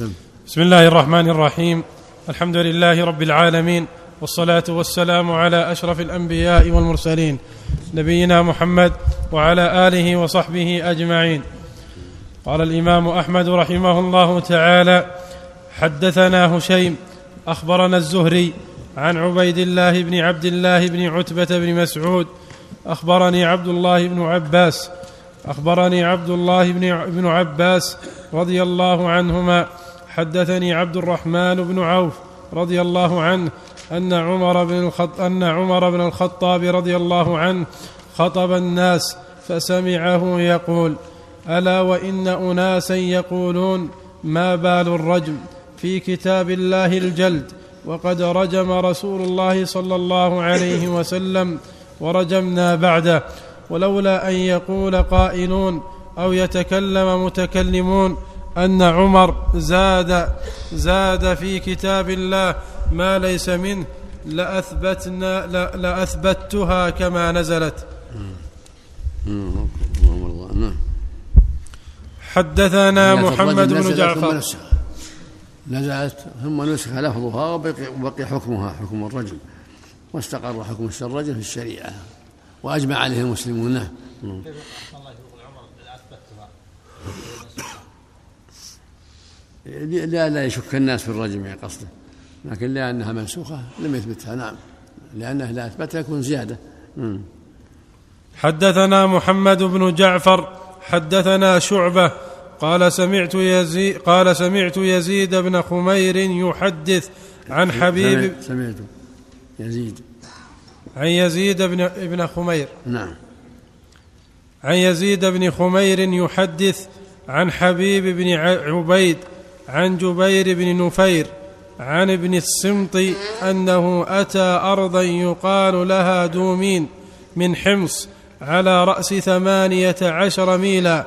سم. بسم الله الرحمن الرحيم الحمد لله رب العالمين والصلاة والسلام على أشرف الأنبياء والمرسلين نبينا محمد وعلى آله وصحبه أجمعين قال الإمام أحمد رحمه الله تعالى حدثنا هشيم أخبرنا الزهري عن عبيد الله بن عبد الله بن عتبة بن مسعود أخبرني عبد الله بن عباس أخبرني عبد الله بن عباس رضي الله عنهما حدثني عبد الرحمن بن عوف رضي الله عنه أن عمر بن الخط أن عمر بن الخطاب رضي الله عنه خطب الناس فسمعه يقول ألا وإن أناسا يقولون ما بال الرجم في كتاب الله الجلد وقد رجم رسول الله صلى الله عليه وسلم ورجمنا بعده ولولا أن يقول قائلون أو يتكلم متكلمون أن عمر زاد زاد في كتاب الله ما ليس منه لأثبتنا لأثبتها كما نزلت. نعم حدثنا محمد بن جعفر. نزلت ثم نسخ لفظها وبقي حكمها حكم الرجل. واستقر حكم الرجل في الشريعة وأجمع عليه المسلمون. نعم. لا لا يشك الناس في الرجم يعني قصده. لكن لأنها منسوخة لم يثبتها نعم. لأنه لا أثبتها يكون زيادة. حدثنا محمد بن جعفر حدثنا شعبة قال سمعت يزيد قال سمعت يزيد بن خمير يحدث عن حبيب سمعت يزيد. عن يزيد بن ابن خمير. نعم. عن يزيد بن خمير يحدث عن حبيب بن عبيد عن جبير بن نفير عن ابن السمط أنه أتى أرضا يقال لها دومين من حمص على رأس ثمانية عشر ميلا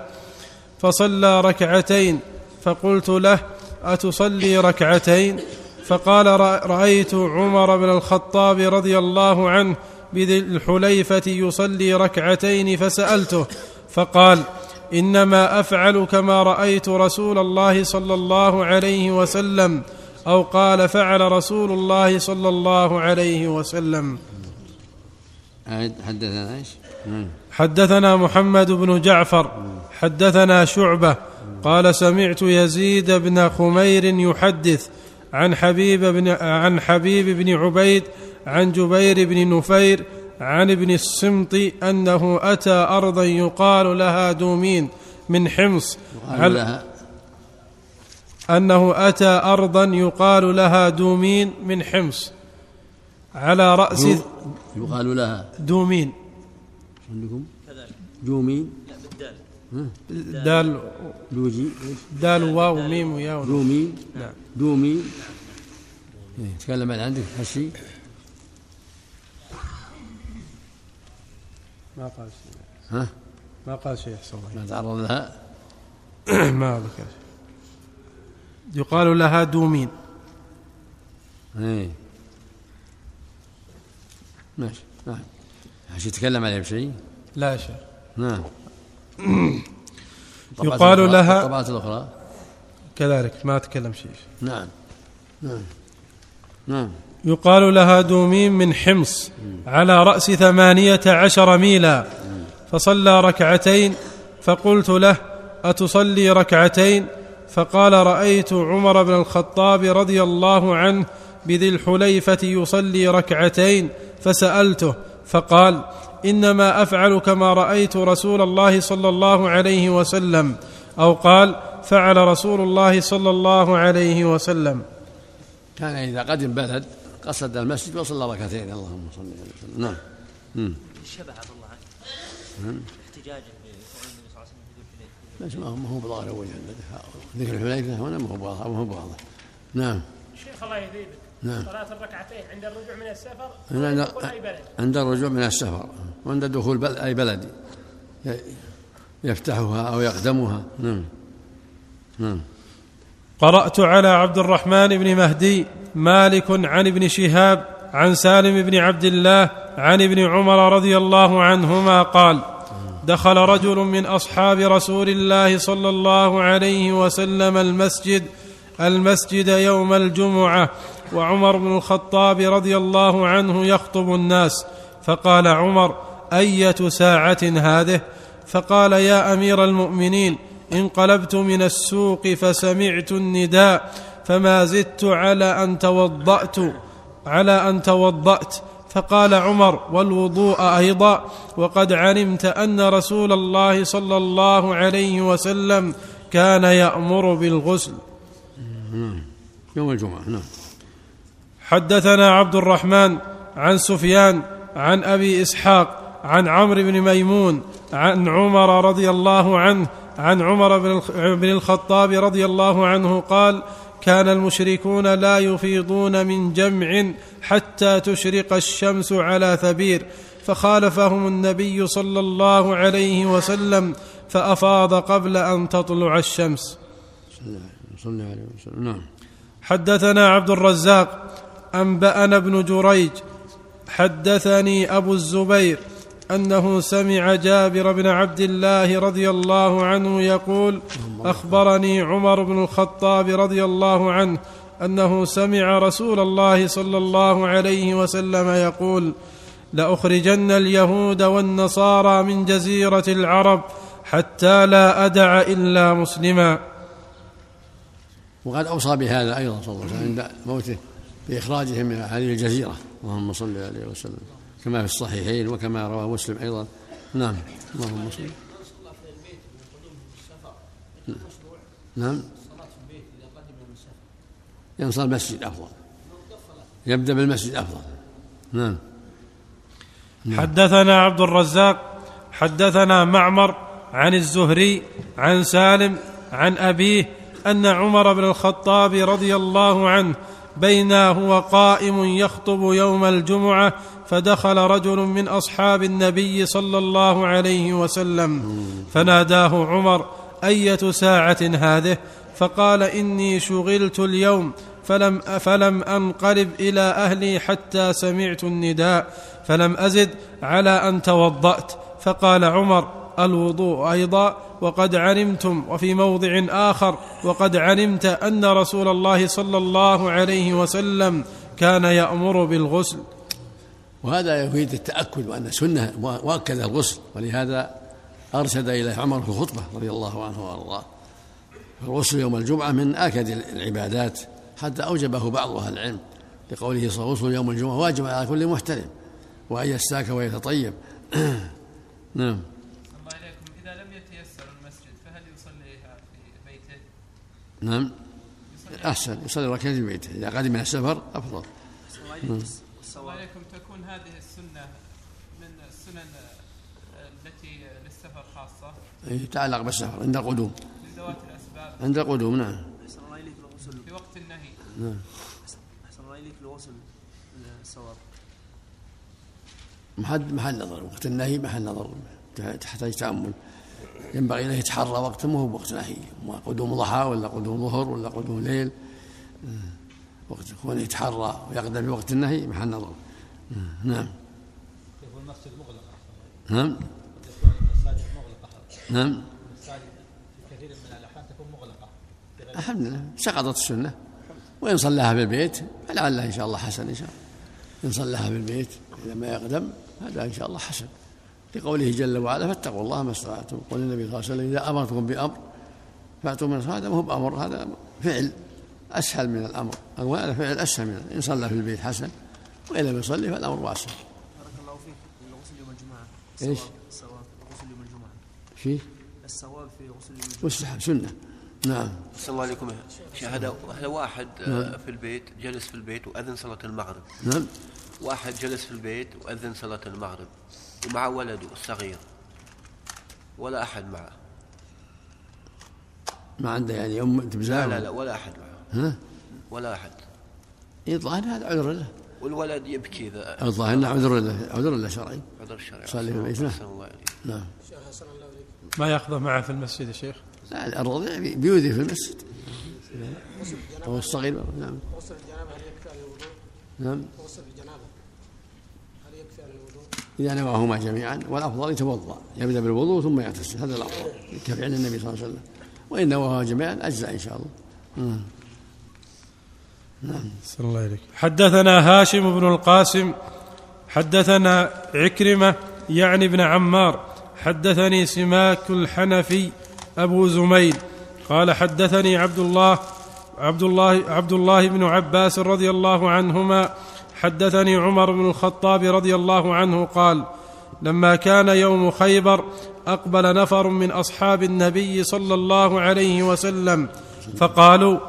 فصلى ركعتين فقلت له أتصلي ركعتين؟ فقال رأيت عمر بن الخطاب رضي الله عنه بذي الحليفة يصلي ركعتين فسألته فقال إنما أفعل كما رأيت رسول الله صلى الله عليه وسلم أو قال فعل رسول الله صلى الله عليه وسلم حدثنا إيش؟ حدثنا محمد بن جعفر حدثنا شعبة قال سمعت يزيد بن خمير يحدث عن حبيب بن عن حبيب بن عبيد عن جبير بن نفير عن ابن السمط أنه أتى أرضا يقال لها دومين من حمص. يقال لها أنه أتى أرضا يقال لها دومين من حمص. على رأس يقال لها دومين. عندكم؟ دومين. دال دوجي. دال واو ميم وياء دومين. نعم. دومين. إيه، تكلم عن عندك هالشيء ما قال شيء. ها؟ ما قال شيء الله. ما تعرض لها؟ ما ذكر يقال لها دومين إيه. ماشي نعم هل يتكلم عليه بشيء؟ لا شيء نعم يقال لها الطبعات الأخرى؟ كذلك ما تكلم شيء. نعم. نعم. نعم. يقال لها دوميم من حمص على رأس ثمانية عشر ميلا. فصلى ركعتين فقلت له أتصلي ركعتين؟ فقال رأيت عمر بن الخطاب رضي الله عنه بذي الحليفة يصلي ركعتين فسألته فقال إنما أفعل كما رأيت رسول الله صلى الله عليه وسلم أو قال فعل رسول الله صلى الله عليه وسلم. كان إذا قدم بلد قصد المسجد وصلى ركعتين اللهم صل وسلم نعم. الشبه عبد الله. عنه احتجاجه النبي صلى الله عليه وسلم ما هو بظاهر وجه ذكر الحليفه هنا ما هو واضح ما هو واضح نعم. شيخ الله يهديك نعم. صلاة الركعتين عند الرجوع من السفر عند, أي بلد؟ عند الرجوع من السفر. وعند دخول بل أي بلد. يفتحها أو يقدمها. نعم. نعم. قرأت على عبد الرحمن بن مهدي مالك عن ابن شهاب عن سالم بن عبد الله عن ابن عمر رضي الله عنهما قال دخل رجل من أصحاب رسول الله صلى الله عليه وسلم المسجد المسجد يوم الجمعة وعمر بن الخطاب رضي الله عنه يخطب الناس. فقال عمر أية ساعة هذه؟ فقال يا أمير المؤمنين انقلبت من السوق فسمعت النداء فما زدت على أن توضأت على أن توضأت. فقال عمر والوضوء أيضا وقد علمت أن رسول الله صلى الله عليه وسلم كان يأمر بالغسل. يوم الجمعة نعم. حدثنا عبد الرحمن عن سفيان عن أبي إسحاق عن عمرو بن ميمون عن عمر رضي الله عنه عن عمر بن الخطاب رضي الله عنه قال كان المشركون لا يفيضون من جمع حتى تشرق الشمس على ثبير فخالفهم النبي صلى الله عليه وسلم فأفاض قبل أن تطلع الشمس. صلى عليه وسلم. نعم. حدثنا عبد الرزاق أنبأنا ابن جريج حدثني أبو الزبير أنه سمع جابر بن عبد الله رضي الله عنه يقول أخبرني عمر بن الخطاب رضي الله عنه أنه سمع رسول الله صلى الله عليه وسلم يقول لأخرجن اليهود والنصارى من جزيرة العرب حتى لا أدع إلا مسلما. وقد أوصى بهذا أيضا صلى الله عليه وسلم عند موته بإخراجهم من هذه الجزيرة اللهم صل عليه وسلم. كما في الصحيحين وكما رواه مسلم أيضا. نعم. اللهم صل نعم. ينصر المسجد أفضل. يبدأ بالمسجد أفضل. نعم. حدثنا عبد الرزاق حدثنا معمر عن الزهري عن سالم عن أبيه أن عمر بن الخطاب رضي الله عنه بينا هو قائم يخطب يوم الجمعة فدخل رجل من أصحاب النبي صلى الله عليه وسلم فناداه عمر أية ساعة هذه؟ فقال إني شغلت اليوم فلم فلم أنقلب إلى أهلي حتى سمعت النداء فلم أزد على أن توضأت. فقال عمر الوضوء أيضا وقد علمتم وفي موضع آخر وقد علمت أن رسول الله صلى الله عليه وسلم كان يأمر بالغسل. وهذا يفيد التأكد وأن سنة واكد الغسل. ولهذا أرشد اليه عمر في الخطبة رضي الله عنه وأرضاه. الغسل يوم الجمعة من آكد العبادات حتى أوجبه بعض أهل العلم. لقوله صلى الله عليه يوم الجمعة واجب على كل محترم. وأن يستاك ويتطيب. نعم. نعم. أحسن. يصلي ركعتين في بيته. إذا قدم من السفر أفضل. نعم. عليكم تكون هذه السنة من السنن التي للسفر خاصة. يتعلق بالسفر عند القدوم. لذوات الأسباب. عند القدوم نعم. أحسن الله إليك الغسل. في وقت النهي. نعم. أحسن الله إليك الغسل الصواب. محل محل نظر وقت النهي محل نظر. تحتاج تأمل. ينبغي له يتحرى وقت ما هو بوقت نهي. قدوم ضحى ولا قدوم ظهر ولا قدوم ليل. وقت يكون يتحرى ويقدم في وقت النهي محل نظر. نعم. المسجد مغلقة نعم. نعم في كثير من الأحيان تكون مغلقة. الحمد لله. سقطت السنة. وإن صلاها في البيت فلعلها إن شاء الله حسن إن شاء الله. إن صلاها في البيت إذا ما يقدم هذا إن شاء الله حسن. لقوله جل وعلا فاتقوا الله ما استطعتم. قول النبي صلى الله عليه وسلم إذا أمرتكم بأمر فأتوا من هذا ما هو بأمر هذا فعل. أسهل من الأمر. هذا فعل أسهل من إن صلى في البيت حسن وإن لم يصلي فالأمر واسع. بارك الله فيك. الغسل يوم الجمعة. إيش؟ الصواب غسل يوم الجمعة. في الصواب في غسل يوم الجمعة. مستحب سنة. نعم. صلى الله عليكم هذا هذا واحد نعم. في البيت جلس في البيت وأذن صلاة المغرب. نعم. واحد جلس في البيت وأذن صلاة المغرب ومع ولده الصغير. ولا أحد معه. ما عنده يعني أم تبزاه لا لا لا ولا أحد معه. ها؟ ولا أحد. الظاهر هذا عذر له. والولد يبكي ذا الظاهر إنه عذر له. عذر له شرعي. عذر شرعي. صلي في البيت نعم. ما ياخذه معه في المسجد يا شيخ؟ لا الرضيع بيؤذي في المسجد. هو الصغير. نعم. غسل الجنابه هل يكفي على الوضوء؟ نعم. غسل الجنابه هل يكفي على الوضوء؟ إذا نواهما جميعا والأفضل يتوضأ يبدأ بالوضوء ثم يغتسل هذا الأفضل. كفعل النبي صلى الله عليه وسلم. وإن نواهما جميعا أجزاء إن شاء الله. نعم. الله إليك. حدثنا هاشم بن القاسم حدثنا عكرمة يعني ابن عمار حدثني سماك الحنفي أبو زميل قال حدثني عبد الله عبد الله عبد الله بن عباس رضي الله عنهما حدثني عمر بن الخطاب رضي الله عنه قال لما كان يوم خيبر أقبل نفر من أصحاب النبي صلى الله عليه وسلم فقالوا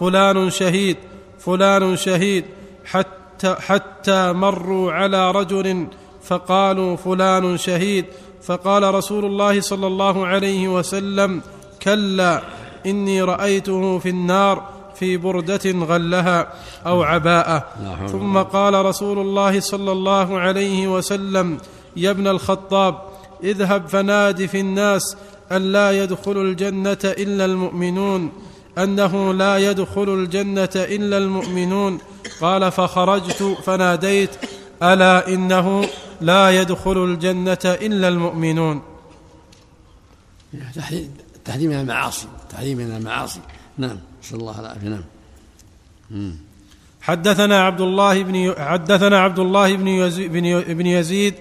فلان شهيد فلان شهيد حتى حتى مروا على رجل فقالوا فلان شهيد. فقال رسول الله صلى الله عليه وسلم كلا إني رأيته في النار في بردة غلها أو عباءة. ثم قال رسول الله صلى الله عليه وسلم يا ابن الخطاب اذهب فناد في الناس أن لا يدخل الجنة إلا المؤمنون. أنه لا يدخل الجنة إلا المؤمنون. قال فخرجت فناديت ألا إنه لا يدخل الجنة إلا المؤمنون. تحريم من المعاصي تحريم من المعاصي. نعم نسأل الله العافية. نعم. حدثنا عبد الله بن حدثنا عبد الله بن يزيد, بن يزيد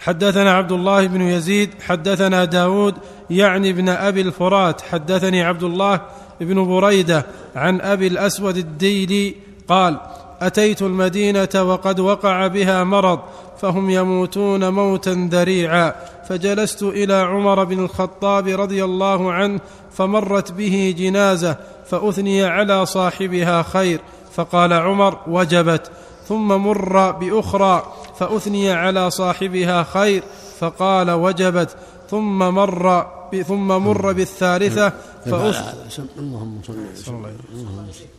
حدثنا عبد الله بن يزيد حدثنا داود يعني ابن أبي الفرات. حدثني عبد الله بن بريدة عن أبي الأسود الديلي قال أتيت المدينة وقد وقع بها مرض فهم يموتون موتا ذريعا. فجلست إلى عمر بن الخطاب رضي الله عنه فمرت به جنازة فأثني على صاحبها خير. فقال عمر وجبت. ثم مر بأخرى فأثني على صاحبها خير. فقال وجبت. ثم مر ثم مر بالثالثة فأثني اللهم صل وسلم.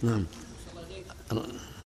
نعم.